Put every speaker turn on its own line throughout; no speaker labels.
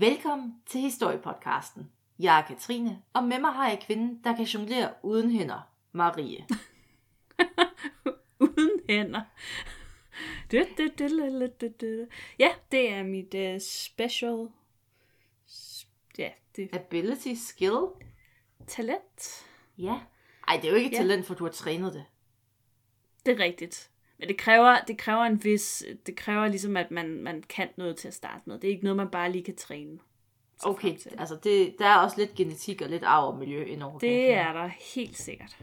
Velkommen til Historiepodcasten. Jeg er Katrine, og med mig har jeg kvinden, der kan jonglere uden hænder, Marie.
uden hænder. Ja, det er mit uh, special ja, det
Ability, skill.
talent.
Ja. Ej, det er jo ikke et
Ja.
talent, for du har trænet det.
Det er rigtigt. Men det kræver, det kræver en vis, det kræver ligesom, at man, man kan noget til at starte med. Det er ikke noget, man bare lige kan træne.
Okay, altså det, der er også lidt genetik og lidt arv og miljø indover.
Det er der helt sikkert.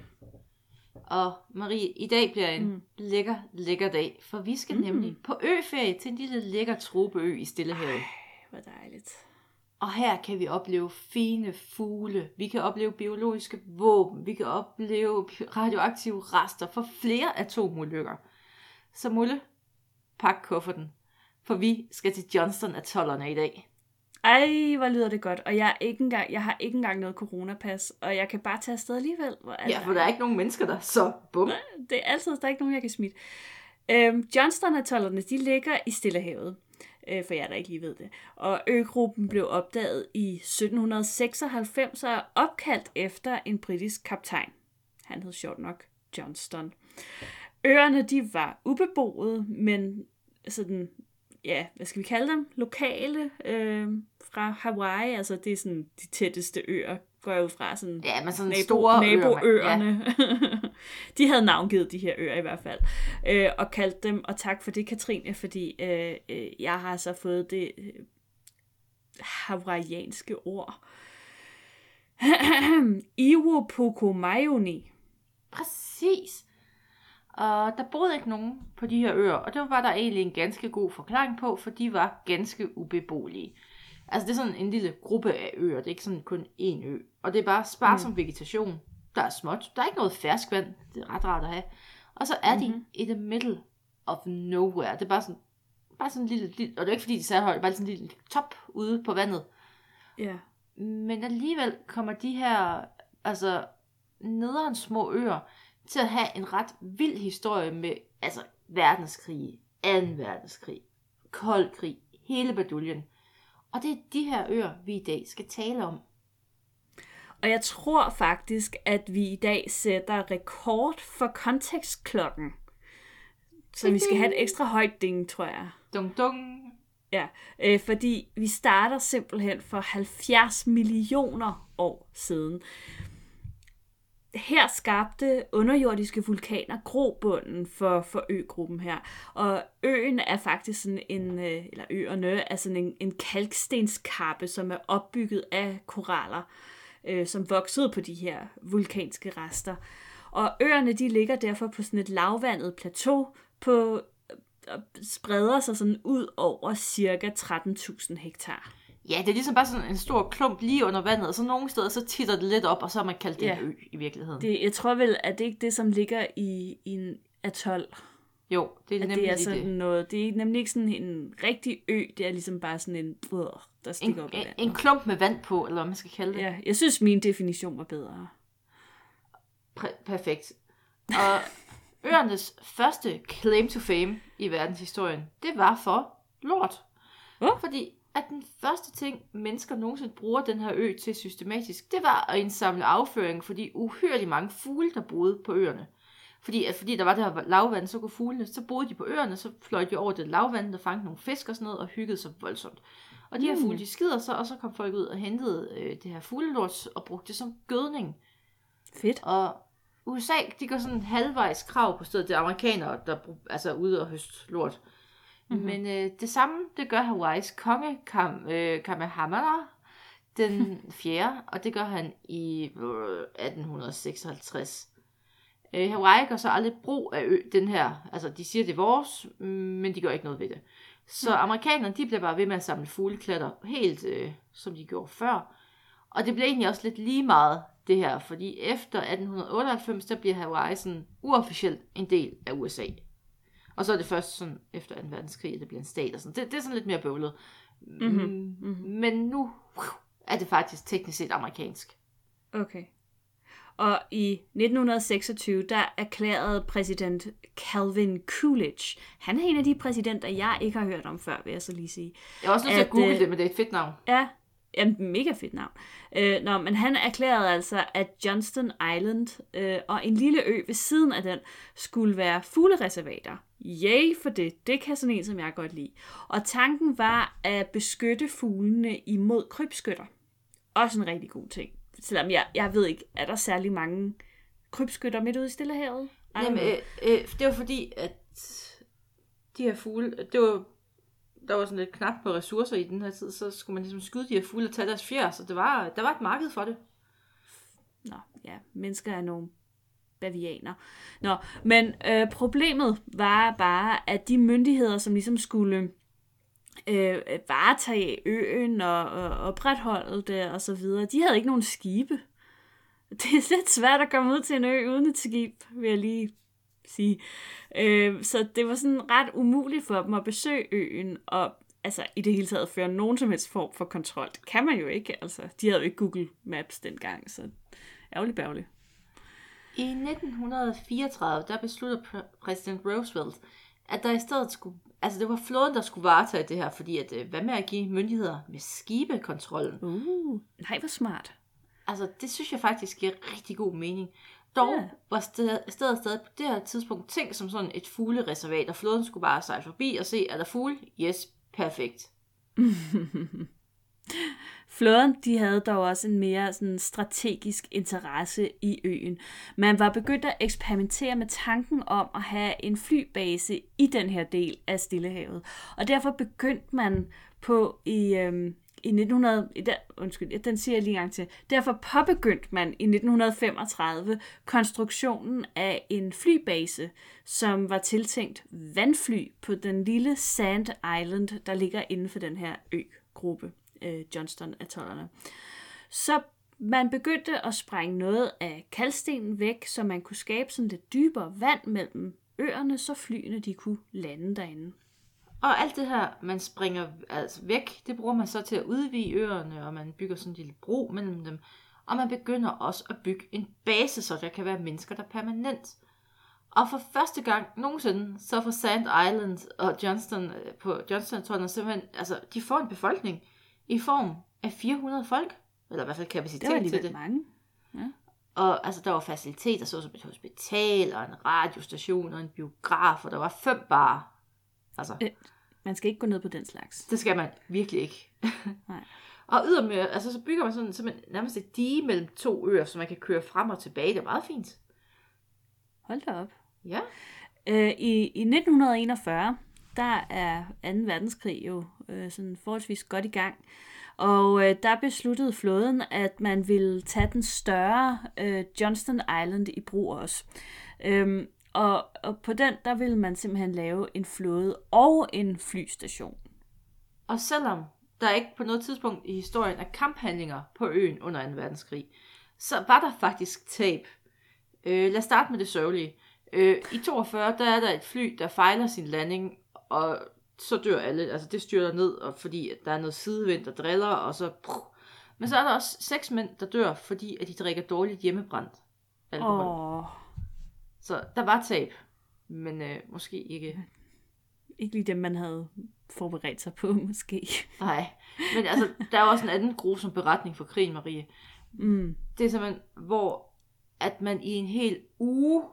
Og Marie, i dag bliver en mm. Lækker, lækker dag, for vi skal. Mm. nemlig på øferie til en lille lækker tropeø i Stillehavet.
Hvor dejligt.
Og her kan vi opleve fine fugle, vi kan opleve biologiske våben, vi kan opleve radioaktive rester for flere atomulykker. Så Mulle, pak kufferten, for vi skal til Johnston atollerne i dag.
Ej, hvor lyder det godt. Og jeg, er ikke engang, jeg har ikke engang noget coronapas, og jeg kan bare tage afsted alligevel. Hvor er
Ja, for der er ikke nogen mennesker der, så bum.
Det er altid, der er ikke nogen, jeg kan smitte. Øhm, Johnston-atollerne, de ligger i Stillehavet, øh, for jer, der ikke lige ved det. Og øgruppen blev opdaget i 1796 og er opkaldt efter en britisk kaptajn. Han hed sjovt nok Johnston. Øerne, de var ubeboede, men sådan, ja, hvad skal vi kalde dem? Lokale øh, fra Hawaii, altså det er sådan de tætteste øer, går jeg ud fra. Sådan,
Ja, men sådan
nabo,
store
naboøerne. Ja. de havde navngivet de her øer i hvert fald. Øh, og kaldt dem, og tak for det, Katrine, fordi øh, øh, jeg har så fået det øh, hawaiianske ord. Iwopukumayoni.
Præcis. Og der boede ikke nogen på de her øer, og det var der egentlig en ganske god forklaring på, for de var ganske ubeboelige. Altså det er sådan en lille gruppe af øer, det er ikke sådan kun én ø. Og det er bare sparsom mm. vegetation. Der er småt, der er ikke noget ferskvand, det er ret rart at have. Og så er mm-hmm. de i the middle of nowhere. Det er bare sådan, bare sådan en lille, lille og det er ikke fordi de er særlig højt, det er bare sådan en lille top ude på vandet.
Ja.
Men alligevel kommer de her, altså nederen små øer, til at have en ret vild historie med, altså verdenskrig, 2. verdenskrig, kold krig, hele baduljen. Og det er de her øer, vi i dag skal tale om.
Og jeg tror faktisk, at vi i dag sætter rekord for kontekstklokken. Så vi skal have et ekstra højt ding, tror jeg.
Dung dung.
Ja, øh, fordi vi starter simpelthen for 70 millioner år siden. Her skabte underjordiske vulkaner grobunden for, for øgruppen her. Og øen er faktisk sådan en, øh, eller øerne er sådan en, en kalkstenskappe, som er opbygget af koraller, øh, som voksede på de her vulkanske rester. Og øerne de ligger derfor på sådan et lavvandet plateau på og spreder sig sådan ud over cirka 13.000 hektar.
Ja, det er ligesom bare sådan en stor klump lige under vandet, og så nogle steder, så titter det lidt op, og så har man kaldt det
Ja.
en ø i virkeligheden.
Det, jeg tror vel, at det ikke det, som ligger i, i en atol.
jo, det er
At
nemlig
det er sådan
det.
noget, det er nemlig ikke sådan en rigtig ø, det er ligesom bare sådan en, øh, der stikker
En,
op i
en,
vandet.
en klump med vand på, eller hvad man skal kalde det.
Ja, jeg synes, min definition var bedre.
Præ- perfekt. Og øernes første claim to fame i verdenshistorien, det var for lort.
Hvad?
Fordi at den første ting, mennesker nogensinde bruger den her ø til systematisk, det var at indsamle afføring for de uhyrligt mange fugle, der boede på øerne. Fordi, at fordi der var det her lavvand, så kunne fuglene, så boede de på øerne, så fløj de over det lavvand, der fangede nogle fisk og sådan noget, og hyggede sig voldsomt. Og de her
Mm.
fugle, de skider så, og så kom folk ud og hentede øh, det her fuglelort og brugte det som gødning.
Fedt.
Og USA, de går sådan halvvejs krav på stedet. Det er amerikanere, der altså er ude og høste lort. Mm-hmm. Men øh, det samme, det gør Hawaiis konge, Kam, øh, Kamehameha, den fjerde, og det gør han i øh, 1856. Øh, Hawaii gør så aldrig brug af ø, den her, altså de siger, det er vores, mm, men de gør ikke noget ved det. Så amerikanerne, de bliver bare ved med at samle fugleklatter, helt øh, som de gjorde før. Og det bliver egentlig også lidt lige meget, det her, fordi efter 1898, der bliver Hawaii sådan uofficielt en del af USA. Og så er det først sådan efter 2. verdenskrig, at det bliver en stat og sådan. Det, det er sådan lidt mere bøvlet.
Mhm, mhm.
Men nu er det faktisk teknisk set amerikansk.
Okay. Og i 1926, der erklærede præsident Calvin Coolidge, han er en af de præsidenter, jeg ikke har hørt om før, vil jeg så lige sige.
Jeg er også nødt til at
At,
google
øh,
det, men det er et fedt navn.
Ja, jamen, mega fedt navn. Øh, nå, men han erklærede altså, at Johnston Island øh, og en lille ø ved siden af den skulle være fuglereservater. Yay for det. Det kan sådan en, som jeg godt lide. Og tanken var at beskytte fuglene imod krybskytter. Også en rigtig god ting. Selvom jeg, jeg ved ikke, er der særlig mange krybskytter midt ude i Stillehavet?
Jamen, øh, øh, det var fordi, at de her fugle, det var, der var sådan lidt knap på ressourcer i den her tid, så skulle man ligesom skyde de her fugle og tage deres fjer, så det var, der var et marked for det.
Nå, ja, mennesker er nogle bavianer. Nå, men øh, problemet var bare, at de myndigheder, som ligesom skulle øh, varetage øen og, og opretholde det og så videre, de havde ikke nogen skibe. Det er lidt svært at komme ud til en ø uden et skib, vil jeg lige sige. Øh, så det var sådan ret umuligt for dem at besøge øen og altså i det hele taget føre nogen som helst form for kontrol. Det kan man jo ikke. Altså, de havde jo ikke Google Maps dengang, så ærgerligt bærgerligt.
I 1934, der besluttede præ- præsident Roosevelt, at der i stedet skulle, altså det var flåden, der skulle varetage det her, fordi at, øh, hvad med at give myndigheder med skibekontrollen?
Uh, nej, hvor smart.
Altså, det synes jeg faktisk giver rigtig god mening. Dog
Ja.
var stedet, stedet stadig på det her tidspunkt tænkt som sådan et fuglereservat, og flåden skulle bare sejle forbi og se, er der fugle? Yes, perfekt.
Flåden, de havde dog også en mere sådan strategisk interesse i øen. Man var begyndt at eksperimentere med tanken om at have en flybase i den her del af Stillehavet. Og derfor begyndte man på i, øhm, i 1900, i der, undskyld, den siger jeg lige en gang til. Derfor påbegyndte man i 1935 konstruktionen af en flybase, som var tiltænkt vandfly på den lille Sand Island, der ligger inden for den her øgruppe, øh, Johnston-atollerne. Så man begyndte at sprænge noget af kalkstenen væk, så man kunne skabe sådan lidt dybere vand mellem øerne, så flyene de kunne lande derinde.
Og alt det her, man springer altså væk, det bruger man så til at udvide øerne, og man bygger sådan en lille bro mellem dem. Og man begynder også at bygge en base, så der kan være mennesker, der permanent. Og for første gang nogensinde, så får Sand Island og Johnston øh, på Johnston simpelthen, altså de får en befolkning i form af 400 folk, eller i hvert fald
Det var
kapacitet til det.
mange.
Og altså, der var faciliteter, såsom et hospital, og en radiostation, og en biograf, og der var fem barer. Altså,
Øh. Man skal ikke gå ned på den slags.
det skal man virkelig ikke.
Nej.
og ydermere, altså så bygger man sådan simpelthen nærmest et dige mellem to øer, så man kan køre frem og tilbage. Det er meget fint.
Hold da op.
Ja.
Øh, i, I 1941, der er 2. verdenskrig jo øh, sådan forholdsvis godt i gang. Og øh, der besluttede flåden, at man ville tage den større øh, Johnston Island i brug også. Øhm, og, og på den, der ville man simpelthen lave en flåde og en flystation.
Og selvom der ikke på noget tidspunkt i historien er kamphandlinger på øen under 2. verdenskrig, så var der faktisk tab. Øh, lad os starte med det sørgelige. Øh, I 42, der er der et fly, der fejler sin landing, og så dør alle. Altså det styrter ned, og fordi at der er noget sidevind, der driller, og så... Men så er der også seks mænd, der dør, fordi at de drikker dårligt hjemmebrændt alkohol. Oh. Så der var tab, men øh, måske ikke.
ikke lige dem, man havde forberedt sig på, måske.
Nej, men altså, der er også en anden grusom beretning for krigen, Marie.
Mm.
Det er simpelthen, hvor at man i en hel uge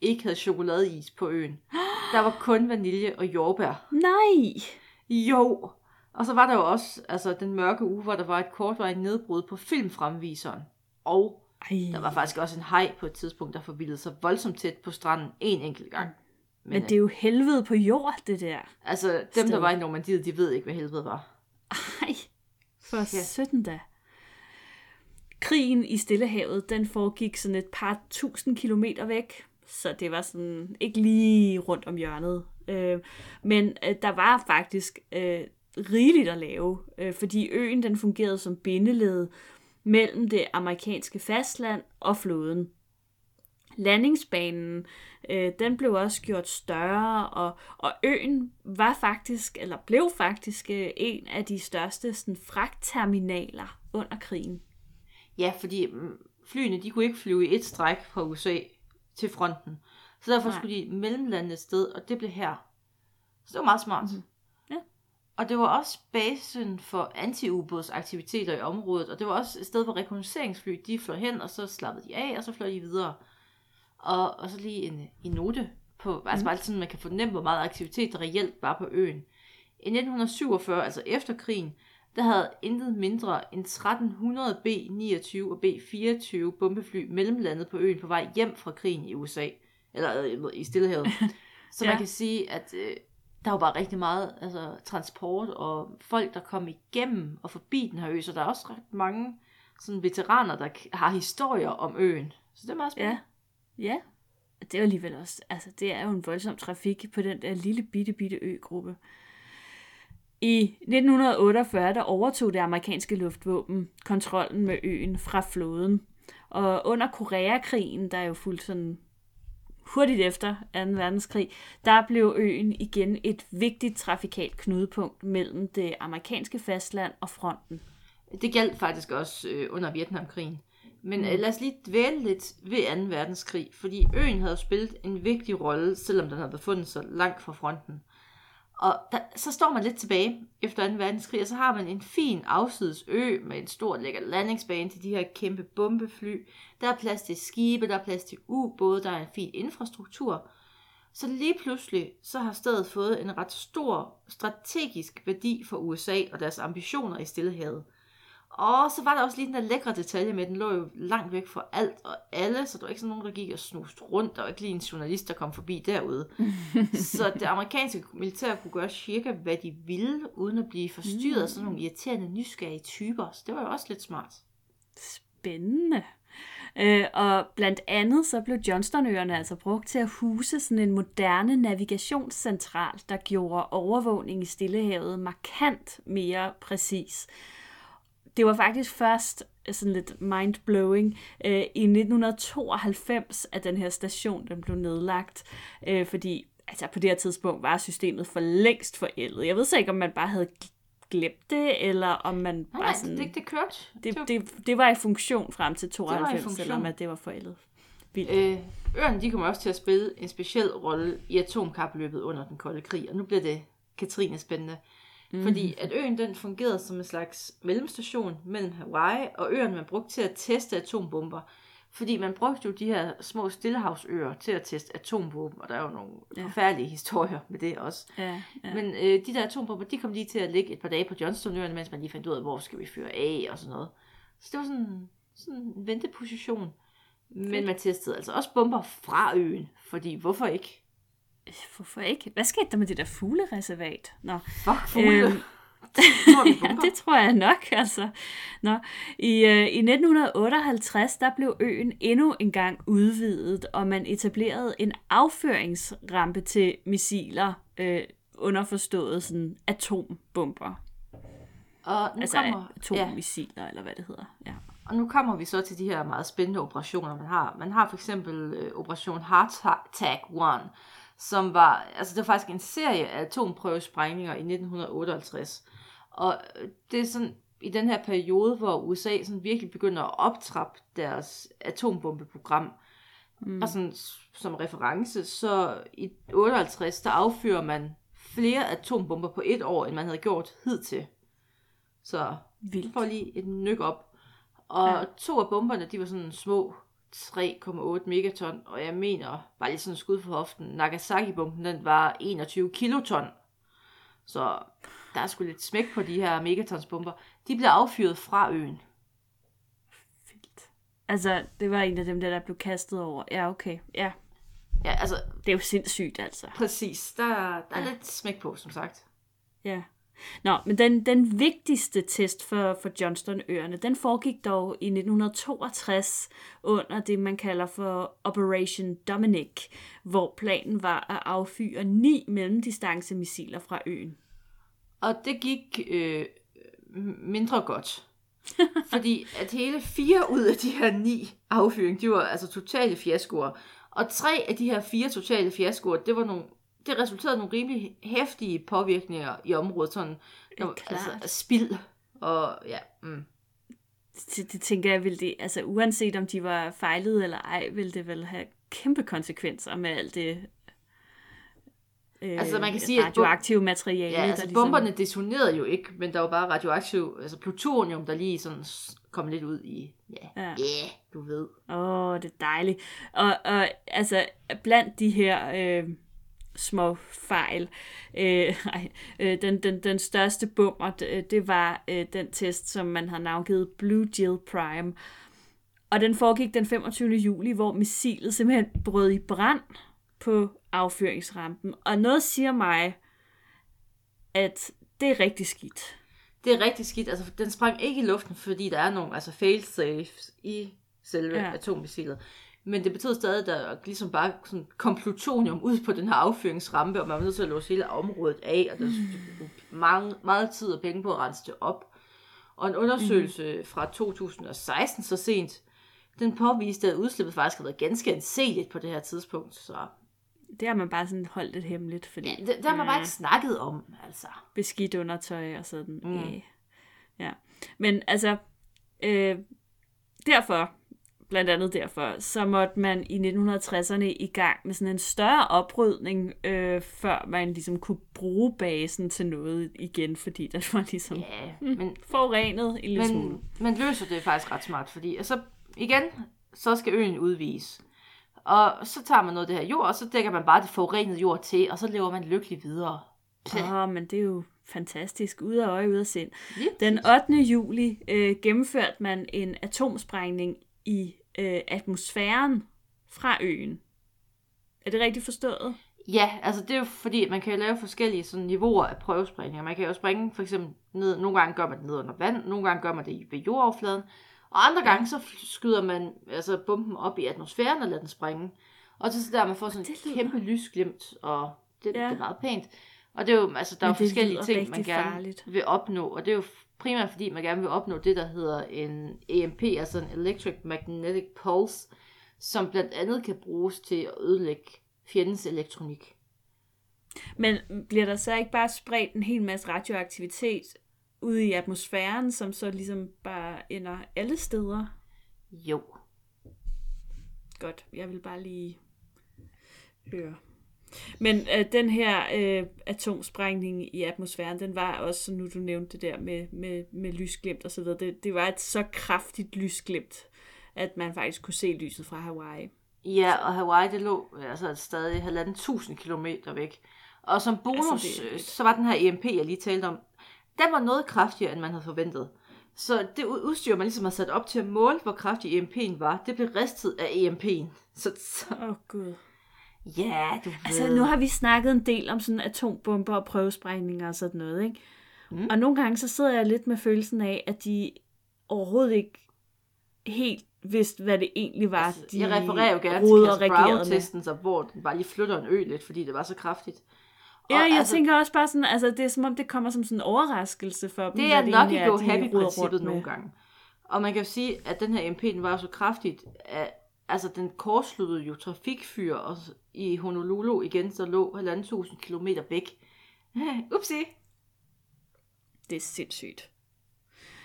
ikke havde chokoladeis på øen. Der var kun vanilje og jordbær.
Nej!
Jo! Og så var der jo også altså, den mørke uge, hvor der var et kortvarigt nedbrud på filmfremviseren. Og
Ej.
der var faktisk også en hej på et tidspunkt, der forvildede sig voldsomt tæt på stranden en enkelt gang. Men,
Men det er jo helvede på jord, det der.
altså, dem der
sted.
var i Normandiet, de ved ikke, hvad helvede var.
Ej, for
Ja.
ja. 17 da. Krigen i Stillehavet, den foregik sådan et par tusind kilometer væk, så det var sådan ikke lige rundt om hjørnet. Øh, men øh, der var faktisk øh, rigeligt at lave, øh, fordi øen den fungerede som bindeled mellem det amerikanske fastland og floden. Landingsbanen, øh, den blev også gjort større, og, og øen var faktisk, eller blev faktisk øh, en af de største sådan, fragtterminaler under krigen.
Ja, fordi mm, flyene, de kunne ikke flyve i et stræk fra USA til fronten. Så derfor
Nej.
skulle de mellemlande et sted, og det blev her. Så det var meget smart.
Mhm.
Og det var også basen for anti-ubådsaktiviteter i området, og det var også et sted, hvor rekognosceringsfly, de fløj hen, og så slappede de af, og så fløj de videre. Og, og så lige en, en note på, altså bare sådan, man kan fornemme, hvor meget aktivitet der reelt var på øen. I 1947, altså efter krigen, der havde intet mindre end 1300 B-29 og B-24 bombefly mellemlandet på øen på vej hjem fra krigen i USA, eller øh, i Stillehavet. Så. Ja. man kan sige, at øh, der var bare rigtig meget altså, transport og folk, der kom igennem og forbi den her ø, så der er også ret mange sådan veteraner, der har historier om øen. Så det er meget spændende.
Ja. Ja. Og Det er jo alligevel også, altså det er jo en voldsom trafik på den der lille bitte bitte øgruppe. I 1948 der overtog det amerikanske luftvåben kontrollen med øen fra flåden. Og under Koreakrigen, der er jo fuldt sådan hurtigt efter 2. verdenskrig, der blev øen igen et vigtigt trafikalt knudepunkt mellem det amerikanske fastland og fronten.
Det galt faktisk også øh, under Vietnamkrigen. Men mm. lad os lige dvæle lidt ved 2. verdenskrig, fordi øen havde spillet en vigtig rolle, selvom den havde befundet sig langt fra fronten. Og der, så står man lidt tilbage efter 2. verdenskrig, og så har man en fin afsides ø med en stor lækker landingsbane til de her kæmpe bombefly. Der er plads til skibe, der er plads til ubåde, der er en fin infrastruktur. Så lige pludselig, så har stedet fået en ret stor strategisk værdi for USA og deres ambitioner i Stillehavet. Og så var der også lige den der lækre detalje med, at den lå jo langt væk fra alt og alle, så der var ikke sådan nogen, der gik og snuste rundt. Der var ikke lige en journalist, der kom forbi derude. så det amerikanske militær kunne gøre cirka, hvad de ville, uden at blive forstyrret af sådan nogle irriterende, nysgerrige typer. Så det var jo også lidt smart.
Spændende. Øh, og blandt andet så blev Johnstonøerne altså brugt til at huse sådan en moderne navigationscentral, der gjorde overvågning i Stillehavet markant mere præcis. Det var faktisk først sådan lidt mind-blowing øh, i 1992, at den her station den blev nedlagt, øh, fordi altså på det her tidspunkt var systemet for længst forældet. Jeg ved så ikke, om man bare havde glemt det, eller om man
Nej,
bare
nej,
sådan...
det, det kørte.
Det, det, det var i funktion frem til
var i
92,
funktion.
selvom at det var forældet. Vildt.
Øh, øerne de kommer også til at spille en speciel rolle i atomkapløbet under den kolde krig, og nu bliver det Katrine spændende. Mm. Fordi at øen den fungerede som en slags mellemstation mellem Hawaii og øerne, man brugte til at teste atombomber. Fordi man brugte jo de her små stillehavsøer til at teste atomvåben, og der er jo nogle ja.
Ja.
forfærdelige historier med det også.
Ja, ja.
Men øh, de der atombomber, de kom lige til at ligge et par dage på Johnstonøerne, mens man lige fandt ud af, hvor skal vi fyre af og sådan noget. Så det var sådan, sådan en venteposition. Men man testede altså også bomber fra øen, fordi hvorfor ikke?
Hvorfor ikke? Hvad skete der med det der fuglereservat? Nå,
Fuck fugle.
Øhm, ja, det tror jeg nok, altså. Nå, i, øh, I 1958, der blev øen endnu en gang udvidet, og man etablerede en affyringsrampe til missiler, øh, underforstået sådan atombomber.
Og nu,
Altså
kommer, ja,
atommissiler, eller hvad det hedder. Ja.
og nu kommer vi så til de her meget spændende operationer, man har. Man har for eksempel øh, Operation Hardtack 1, som var, altså det var faktisk en serie af atomprøvesprængninger i 1958. Og øh, det er sådan i den her periode, hvor USA sådan virkelig begynder at optrappe deres atombombeprogram. Mm. Og sådan, som reference, så i 58, der affyrer man flere atombomber på et år, end man havde gjort hidtil. Så
Vildt.
får lige et nyk op. Og ja.
Ja.
to af bomberne, de var sådan små 3,8 megaton, og jeg mener, bare lige sådan skud for hoften, Nagasaki-bomben, den var 21 kiloton. Så der er sgu lidt smæk på de her megatonsbomber. De blev affyret fra øen.
Vildt. Altså, det var en af dem der, der blev kastet over. Ja, okay. Ja,
Ja, altså,
det er jo sindssygt, altså.
præcis. Der, der er ja. lidt smæk på, som sagt.
Ja. Nå, men den, den vigtigste test for, for Johnstonøerne, den foregik dog i 1962 under det, man kalder for Operation Dominic, hvor planen var at affyre ni mellemdistancemissiler fra øen.
Og det gik øh, mindre godt. Fordi at hele fire ud af de her ni affyring, de var altså totale fiaskoer. Og tre af de her fire totale fiaskoer, det var nogle det resulterede i nogle rimelig hæftige påvirkninger i området, sådan når, altså spild og ja, mm.
det, det tænker jeg, vil det, altså uanset om de var fejlede eller ej, vil det vel have kæmpe konsekvenser med alt det øh,
Altså, man kan sige, at
radioaktive materiale.
Ja, altså
der ligesom-
bomberne detonerede jo ikke, men der var bare radioaktiv, altså plutonium, der lige sådan kom lidt ud i, ja,
Ja.
ja du ved.
Åh, oh, det er dejligt. Og, og altså, blandt de her øh, små fejl, øh, ej, øh, den, den, den største bummer, det, det var øh, den test, som man har navngivet Blue Jill Prime. Og den foregik den 25. juli, hvor missilet simpelthen brød i brand på affyringsrampen. Og noget siger mig, at det er rigtig skidt.
Det er rigtig skidt, altså den sprang ikke i luften, fordi der er nogle altså fail-safes i selve
ja.
atommissilet. Men det betød stadig, at der ligesom bare sådan kom plutonium ud på den her affyringsrampe, og man var nødt til at låse hele området af, og der stod mange, meget tid og penge på at rense det op. Og en undersøgelse mm. fra 2016, så sent, den påviste, at udslippet faktisk havde været ganske anseligt på det her tidspunkt. Så
Det har man bare sådan holdt lidt hemmeligt, fordi
ja, det, det har man bare ikke snakket om, altså.
beskidt undertøj og sådan. Mm.
Mm.
Øh, ja. Men altså, øh, derfor, blandt andet derfor, så måtte man i 1960'erne i gang med sådan en større oprydning, øh, før man ligesom kunne bruge basen til noget igen, fordi den var ligesom
Ja, men
forurenet en lille smule.
Men man løser det faktisk ret smart, fordi altså, igen, så skal øen udvise. Og så tager man noget af det her jord, og så dækker man bare det forurenede jord til, og så lever man lykkelig videre.
Åh, oh, men det er jo fantastisk. Ude af øje, ude af sind. Den 8. juli øh, gennemførte man en atomsprængning i øh, atmosfæren fra øen. Er det rigtigt forstået?
Ja, altså det er jo fordi, man kan lave forskellige sådan, niveauer af prøvesprængninger. Man kan jo springe for eksempel ned, nogle gange gør man det ned under vand, nogle gange gør man det ved jordoverfladen, og andre gange så skyder man altså bomben op i atmosfæren og lader den springe. Og så der man får sådan et kæmpe lysglimt, og det,
Ja.
ja. det er meget pænt. Og det er jo, altså der er
Men
jo
det
forskellige ting, man gerne
farligt.
vil opnå, og det er jo primært fordi, man gerne vil opnå det, der hedder en EMP, altså en Electric Magnetic Pulse, som blandt andet kan bruges til at ødelægge fjendens elektronik.
Men bliver der så ikke bare spredt en hel masse radioaktivitet ud i atmosfæren, som så ligesom bare ender alle steder?
Jo.
Godt, jeg vil bare lige høre. Men øh, den her øh, atomsprængning i atmosfæren, den var også, nu du nævnte det der med, med, med lysglimt og så videre, det, det var et så kraftigt lysglimt, at man faktisk kunne se lyset fra Hawaii.
Ja, og Hawaii, det lå altså stadig halvanden tusind kilometer væk. Og som bonus,
Altså, det
altså,
lidt.
så var den her EMP, jeg lige talte om, den var noget kraftigere, end man havde forventet. Så det ud- udstyr, man ligesom har sat op til at måle, hvor kraftig EMP'en var, det blev ristet af EMP'en. Så, så
oh, gud.
Ja, du ved.
Altså, nu har vi snakket en del om sådan atombomber og prøvesprængninger og sådan noget, ikke? Mm. Og nogle gange så sidder jeg lidt med følelsen af, at de overhovedet ikke helt vidste, hvad det egentlig var,
altså,
de
jeg refererer jo gerne til
og
Casper. Brown-testen, så hvor den bare lige flytter en ø lidt, fordi det var så kraftigt.
Ja, jeg
altså,
tænker også bare sådan, altså det er som om, det kommer som sådan en overraskelse for dem.
Det er nok
egentlig
i go happy princippet nogle gange. Og man kan jo sige, at den her MP, den var jo så kraftigt, at altså, den kortsluttede jo trafikfyr og i Honolulu igen, så lå 1.500 km væk. Upsi.
Det er sindssygt.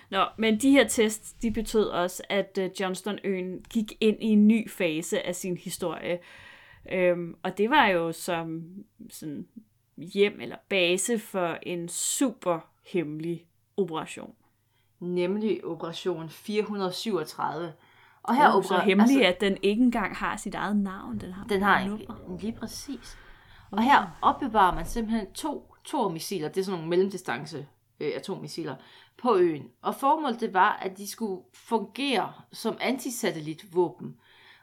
Nå, men de her tests, de betød også, at uh, Johnstonøen gik ind i en ny fase af sin historie. Øhm, og det var jo som sådan hjem eller base for en super hemmelig operation.
Nemlig Operation 437. Og her
Oh, så hemmelig, altså, at den ikke engang har sit eget navn. Den har,
Den har en, lige præcis. Og her opbevarer man simpelthen to Thor-missiler, det er sådan nogle mellemdistance øh, atommissiler, på øen. Og formålet det var, at de skulle fungere som antisatellitvåben.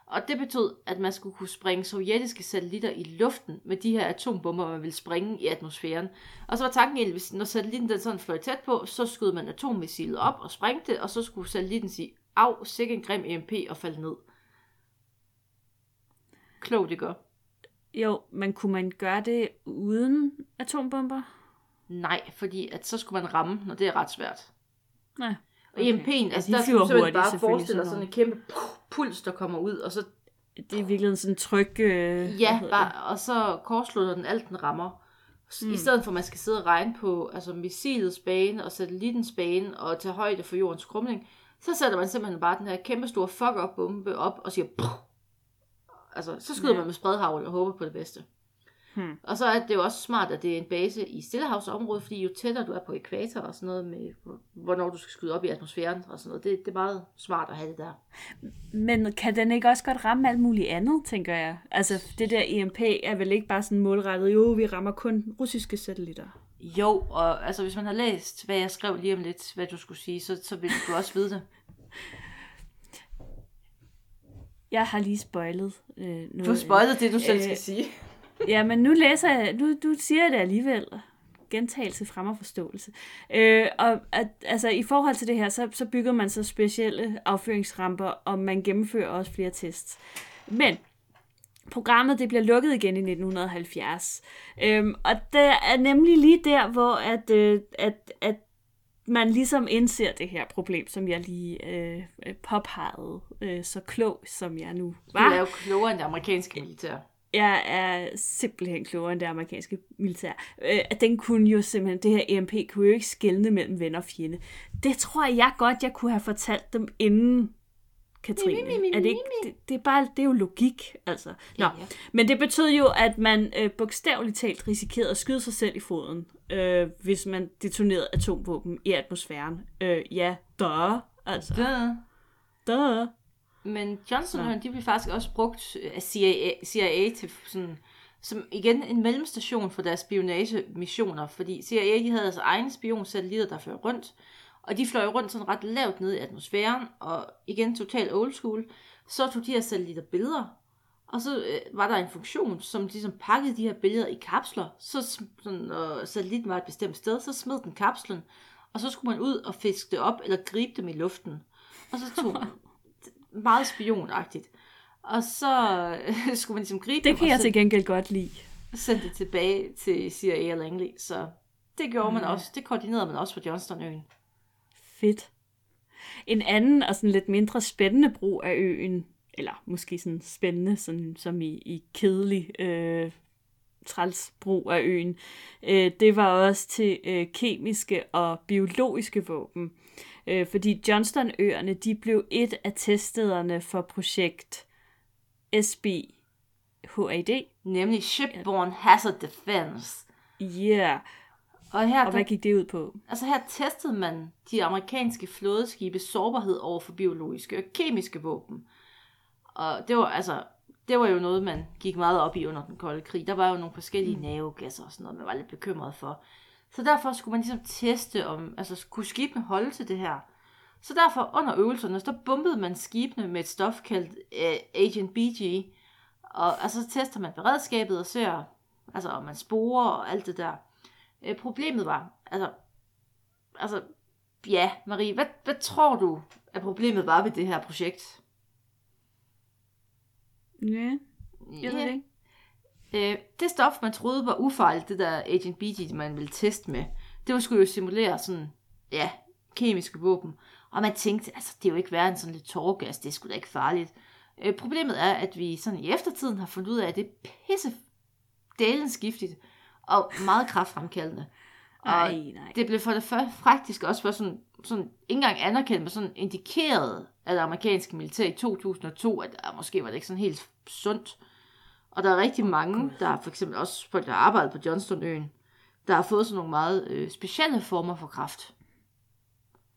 Og det betød, at man skulle kunne springe sovjetiske satellitter i luften med de her atombomber, man ville springe i atmosfæren. Og så var tanken egentlig, hvis når satellitten den sådan fløj tæt på, så skød man atommissilet op og sprængte det, og så skulle satellitten sige, af, sikke en grim EMP og falde ned. Klogt, det gør.
Jo, men kunne man gøre det uden atombomber?
Nej, fordi at så skulle man ramme, når det er ret svært.
Nej.
Og okay. EMP'en, altså
de
der simpelthen
hurtigt,
bare forestille dig
sådan
en kæmpe puls, der kommer ud, og så,
Det er virkelig sådan en tryk... Øh,
ja, bare, og så korslutter den alt, den rammer. Mm. I stedet for, at man skal sidde og regne på altså missilets bane og satellittens bane og tage højde for jordens krumning, Så sætter man simpelthen bare den her kæmpe store fuck-up-bombe op og siger... Pff! Altså, så skyder
Ja.
man med spredhavl og håber på det bedste.
Hmm.
Og så er det jo også smart, at det er en base i Stillehavsområdet, fordi jo tættere du er på ekvator og sådan noget med, hvornår du skal skyde op i atmosfæren og sådan noget, det, det er meget smart at have det der.
Men kan den ikke også godt ramme alt muligt andet, tænker jeg? Altså, det der EMP er vel ikke bare sådan målrettet, jo, vi rammer kun russiske satellitter.
Jo, og altså hvis man har læst, hvad jeg skrev lige om lidt, hvad du skulle sige, så, så vil du også vide det.
Jeg har lige spoilet øh, noget.
Du har spoilet det, du selv
Øh,
skal sige.
Ja, men nu læser jeg, nu, du siger det alligevel. Gentagelse fremmer forståelse. Øh, og at, altså, i forhold til det her, så, så bygger man så specielle affyringsramper, og man gennemfører også flere tests. Men programmet det bliver lukket igen i 1970. Øhm, og det er nemlig lige der, hvor at, øh, at, at man ligesom indser det her problem, som jeg lige øh, påpegede, øh, så klog som jeg nu
Du
var.
er jo klogere end det amerikanske militær.
Jeg er simpelthen klogere end det amerikanske militær. Øh, at den kunne jo simpelthen, det her EMP kunne jo ikke skelne mellem ven og fjende. Det tror jeg godt, jeg kunne have fortalt dem inden Katrine.
Mi, mi, mi,
Er det, ikke, det, det, er bare, det er jo logik, altså. Nå,
Ja, ja.
men det betød jo, at man øh, bogstaveligt talt risikerede at skyde sig selv i foden, øh, hvis man detonerede atomvåben i atmosfæren. Øh, ja, da, altså. Da.
Men Johnson de blev faktisk også brugt af CIA, CIA til sådan, som igen en mellemstation for deres spionagemissioner, fordi CIA de havde altså egne spionsatellitter, der fløj rundt, og de fløj rundt sådan ret lavt ned i atmosfæren, og igen totalt old school, så tog de her satellitter billeder, og så øh, var der en funktion, som ligesom pakkede de her billeder i kapsler, så sådan, når satellitten var et bestemt sted, så smed den kapslen, og så skulle man ud og fiske det op, eller gribe dem i luften. Og så tog meget spionagtigt. Og så øh, skulle man ligesom gribe
Det kan
og
jeg til gengæld godt lide.
sende det tilbage til CIA og Langley. Så det gjorde man
Mm.
også. Det koordinerede man også på Johnstonøen.
Fedt. En anden og sådan lidt mindre spændende brug af øen, eller måske sådan spændende, sådan, som i, i kedelig øh, træls brug af øen, øh, det var også til øh, kemiske og biologiske våben. Øh, fordi Johnstonøerne, de blev et af teststederne for projekt SBHAD.
Nemlig Shipborne Hazard Defense.
Yeah.
Og her,
Og hvad gik det ud på?
altså her testede man de amerikanske flådeskibes sårbarhed over for biologiske og kemiske våben. Og det var altså det var jo noget, man gik meget op i under den kolde krig. Der var jo nogle forskellige mm. nervegasser og sådan noget, man var lidt bekymret for. Så derfor skulle man ligesom teste, om altså, kunne skibene holde til det her. Så derfor under øvelserne, så bombede man skibene med et stof kaldt uh, Agent BG. Og altså, så tester man beredskabet og ser, altså, om man sporer og alt det der. Uh, problemet var, altså, altså, ja, Marie, hvad, hvad tror du, at problemet var ved det her projekt?
Ja, jeg ved det ikke.
Øh, det stof, man troede var ufarligt, det der Agent BG, man ville teste med, det var skulle jo simulere sådan, ja, kemiske våben. Og man tænkte, altså, det er jo ikke værre end sådan lidt tårgas, det er sgu da ikke farligt. Øh, problemet er, at vi sådan i eftertiden har fundet ud af, at det er pisse dalens giftigt og meget kraftfremkaldende. Og
Ej, nej.
det blev for det første faktisk også for sådan, sådan ikke engang anerkendt, men sådan indikeret af det amerikanske militær i 2002, at der måske var det ikke sådan helt sundt. Og der er rigtig mange, der er for eksempel også folk, der har arbejdet på Johnstonøen, der har fået sådan nogle meget øh, specielle former for kraft.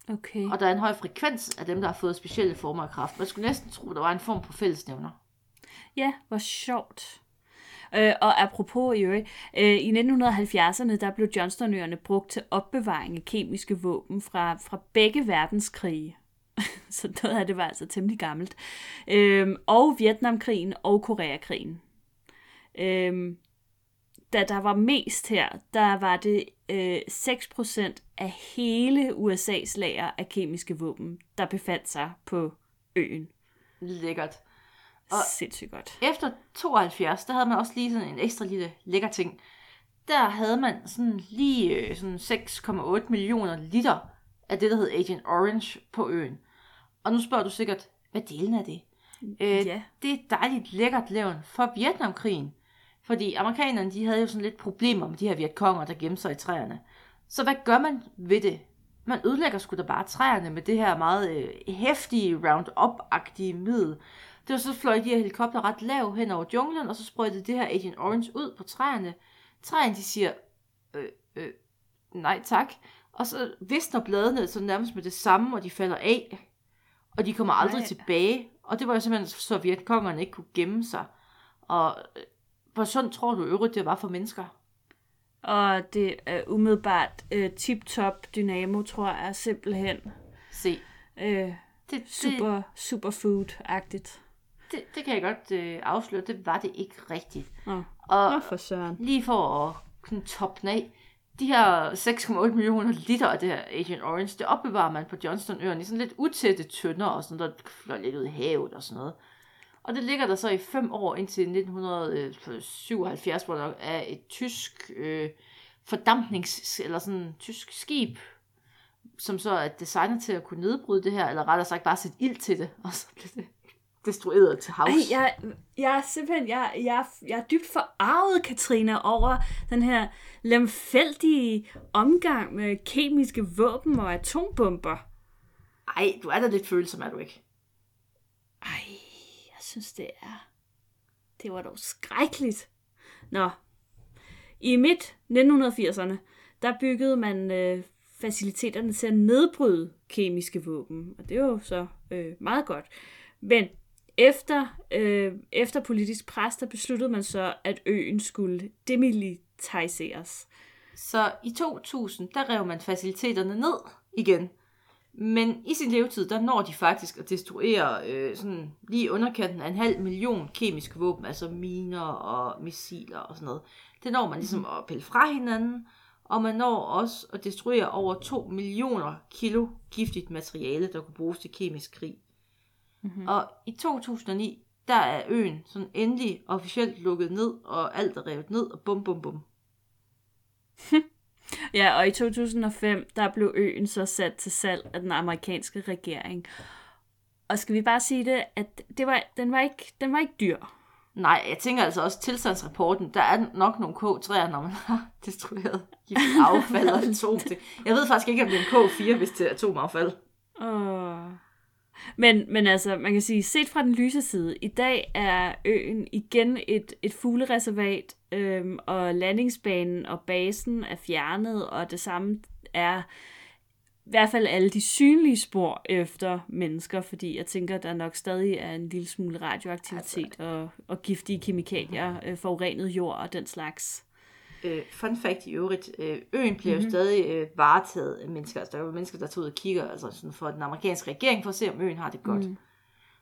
Okay.
Og der er en høj frekvens af dem, der har fået specielle former af kraft. Man skulle næsten tro, der var en form på fællesnævner.
Ja, hvor sjovt. Øh, og apropos i øvrigt, øh, i 1970'erne, der blev Johnstonøerne brugt til opbevaring af kemiske våben fra, fra begge verdenskrige. Så noget af det var altså temmelig gammelt. Øh, og Vietnamkrigen og Koreakrigen. Øh, da der var mest her, der var det øh, 6% af hele USA's lager af kemiske våben, der befandt sig på øen.
Lækkert.
Og Sindssygt godt.
Efter 72, der havde man også lige sådan en ekstra lille lækker ting. Der havde man sådan lige øh, sådan 6,8 millioner liter af det, der hed Agent Orange på øen. Og nu spørger du sikkert, hvad delen er det? Øh,
Ja.
Det er dejligt lækkert levn for Vietnamkrigen. Fordi amerikanerne, de havde jo sådan lidt problemer med de her vietkonger, der gemte sig i træerne. Så hvad gør man ved det? man ødelægger sgu da bare træerne med det her meget øh, hæftige Roundup-agtige middel. Det var så fløj de her helikopter ret lav hen over junglen, og så sprøjtede det her Agent Orange ud på træerne. Træerne, de siger, øh, øh, nej tak. Og så visner bladene så nærmest med det samme, og de falder af. Og de kommer aldrig
Nej.
tilbage. Og det var jo simpelthen, så Sovjetkongerne ikke kunne gemme sig. Og øh, hvor sådan tror du øvrigt, det var for mennesker?
Og det er umiddelbart øh, tip-top dynamo, tror jeg, simpelthen.
Se,
Øh,
det, det,
super, superfood-agtigt.
Det, det kan jeg godt øh, afsløre, det var det ikke rigtigt.
Nå,
Og
for søren.
lige for at toppe af, de her 6,8 millioner liter af det her Agent Orange, det opbevarer man på Johnstonøerne i sådan lidt utætte tønder og sådan noget, der fløj lidt ud i havet og sådan noget. Og det ligger der så i fem år indtil 1977, hvor der er et tysk øh, fordampnings- eller sådan tysk skib, som så er designet til at kunne nedbryde det her, eller rettere sagt bare sætte ild til det, og så bliver det destrueret til havs.
Ej, jeg, jeg er simpelthen, jeg, jeg, jeg er dybt forarvet, Katrina, over den her lemfældige omgang med kemiske våben og atombomber.
Ej, du er da lidt følsom, er du ikke?
Ej, jeg synes, det er... Det var dog skrækkeligt. Nå. I midt 1980'erne, der byggede man øh, faciliteterne til at nedbryde kemiske våben. Og det var jo så øh, meget godt. Men efter, øh, efter politisk pres, der besluttede man så, at øen skulle demilitariseres.
Så i 2000, der rev man faciliteterne ned igen. Men i sin levetid, der når de faktisk at destruere øh, sådan lige underkanten af en halv million kemiske våben, altså miner og missiler og sådan noget. Det når man ligesom at pille fra hinanden, og man når også at destruere over 2 millioner kilo giftigt materiale, der kunne bruges til kemisk krig. Mm-hmm. Og i 2009, der er øen sådan endelig officielt lukket ned, og alt er revet ned, og bum bum bum.
Ja, og i 2005, der blev øen så sat til salg af den amerikanske regering. Og skal vi bare sige det, at det var, den, var ikke, den var ikke dyr.
Nej, jeg tænker altså også tilstandsrapporten, der er nok nogle K3'er, når man har destrueret affald og atomting. Jeg ved faktisk ikke, om det er en K4, hvis det er atomaffald.
Åh. Men, men altså, man kan sige, set fra den lyse side, i dag er øen igen et, et fuglereservat, øhm, og landingsbanen og basen er fjernet, og det samme er i hvert fald alle de synlige spor efter mennesker, fordi jeg tænker, der nok stadig er en lille smule radioaktivitet altså. og, og giftige kemikalier, øh, forurenet jord og den slags.
Øh, fun fact i øvrigt, øh, øen bliver mm-hmm. jo stadig øh, varetaget af mennesker. Altså, der er jo mennesker, der tager ud og kigger altså sådan for den amerikanske regering, for at se, om øen har det godt. Mm.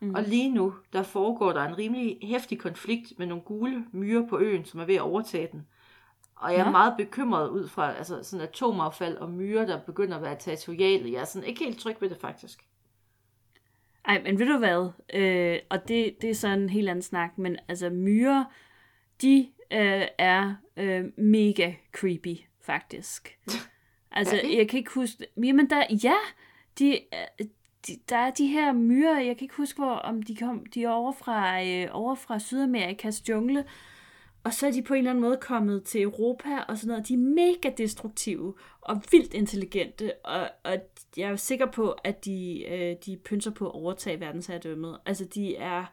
Mm. Og lige nu, der foregår der en rimelig hæftig konflikt med nogle gule myrer på øen, som er ved at overtage den. Og jeg er
Nå.
meget bekymret ud fra altså, sådan atomaffald og myrer, der begynder at være territoriale. Jeg er sådan ikke helt tryg ved det, faktisk.
Ej, men ved du hvad? Øh, og det, det er så en helt anden snak, men altså myrer, de øh, er øh, mega creepy, faktisk. Altså, jeg kan ikke huske... Jamen, der, ja, de, øh, de, der er de her myrer, jeg kan ikke huske, hvor, om de, kom, de er over fra, øh, over fra Sydamerikas jungle, og så er de på en eller anden måde kommet til Europa og sådan noget. De er mega destruktive og vildt intelligente, og, og jeg er sikker på, at de, øh, de pynser på at overtage verdensherredømmet. Altså, de er...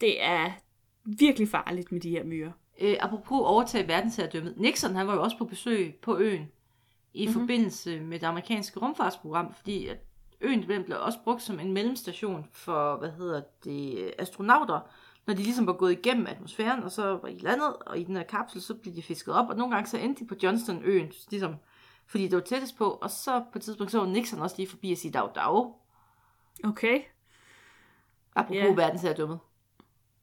Det er virkelig farligt med de her myrer.
Øh, apropos overtage verdensherredømmet. Nixon, han var jo også på besøg på øen i mm-hmm. forbindelse med det amerikanske rumfartsprogram, fordi at øen blev også brugt som en mellemstation for, hvad hedder det, astronauter, når de ligesom var gået igennem atmosfæren, og så var de landet, og i den her kapsel, så blev de fisket op, og nogle gange så endte de på Johnston-øen, ligesom, fordi det var tættest på, og så på et tidspunkt, så var Nixon også lige forbi at sige dag dag,
Okay.
apropos yeah. verdensherredømmet.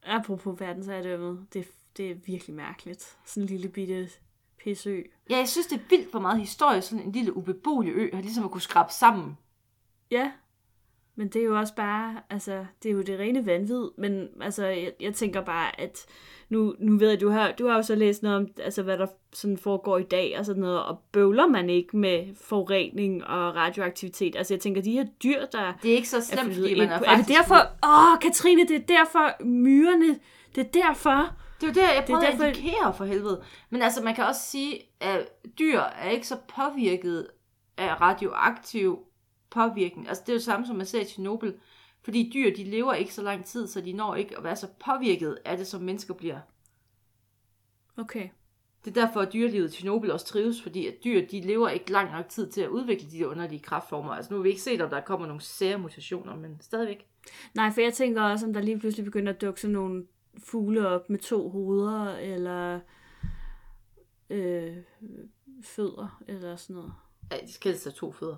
Apropos verdensherredømmet, det, det er virkelig mærkeligt. Sådan en lille bitte pisseø.
Ja, jeg synes, det er vildt, hvor meget historie sådan en lille ubeboelig ø har ligesom at kunne skrabe sammen.
Ja, men det er jo også bare, altså, det er jo det rene vanvid, men altså, jeg, jeg tænker bare, at nu, nu ved jeg, du har, du har jo så læst noget om, altså, hvad der sådan foregår i dag og sådan noget, og bøvler man ikke med forurening og radioaktivitet? Altså, jeg tænker, de her dyr, der
Det er ikke så
er
slemt, fordi man er
på,
faktisk...
er det derfor, åh, oh, Katrine, det er derfor myrerne, det er derfor,
Det er jo det, jeg prøvede
derfor-
at indikere for helvede. Men altså, man kan også sige, at dyr er ikke så påvirket af radioaktiv påvirkning. Altså det er jo det samme, som man ser i Tjernobyl. Fordi dyr, de lever ikke så lang tid, så de når ikke at være så påvirket af det, som mennesker bliver.
Okay.
Det er derfor, at dyrelivet i Tjernobyl også trives, fordi at dyr, de lever ikke lang nok tid til at udvikle de der underlige kraftformer. Altså nu har vi ikke set, om der kommer nogle sære mutationer, men stadigvæk.
Nej, for jeg tænker også, om der lige pludselig begynder at dukke sådan nogle fugle op med to hoveder, eller øh, fødder, eller sådan noget.
Ja, de skal helst to fødder.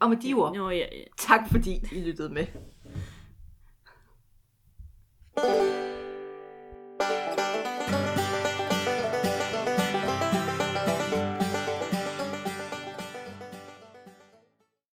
Og med de ord,
Nå, ja, ja.
tak fordi I lyttede med.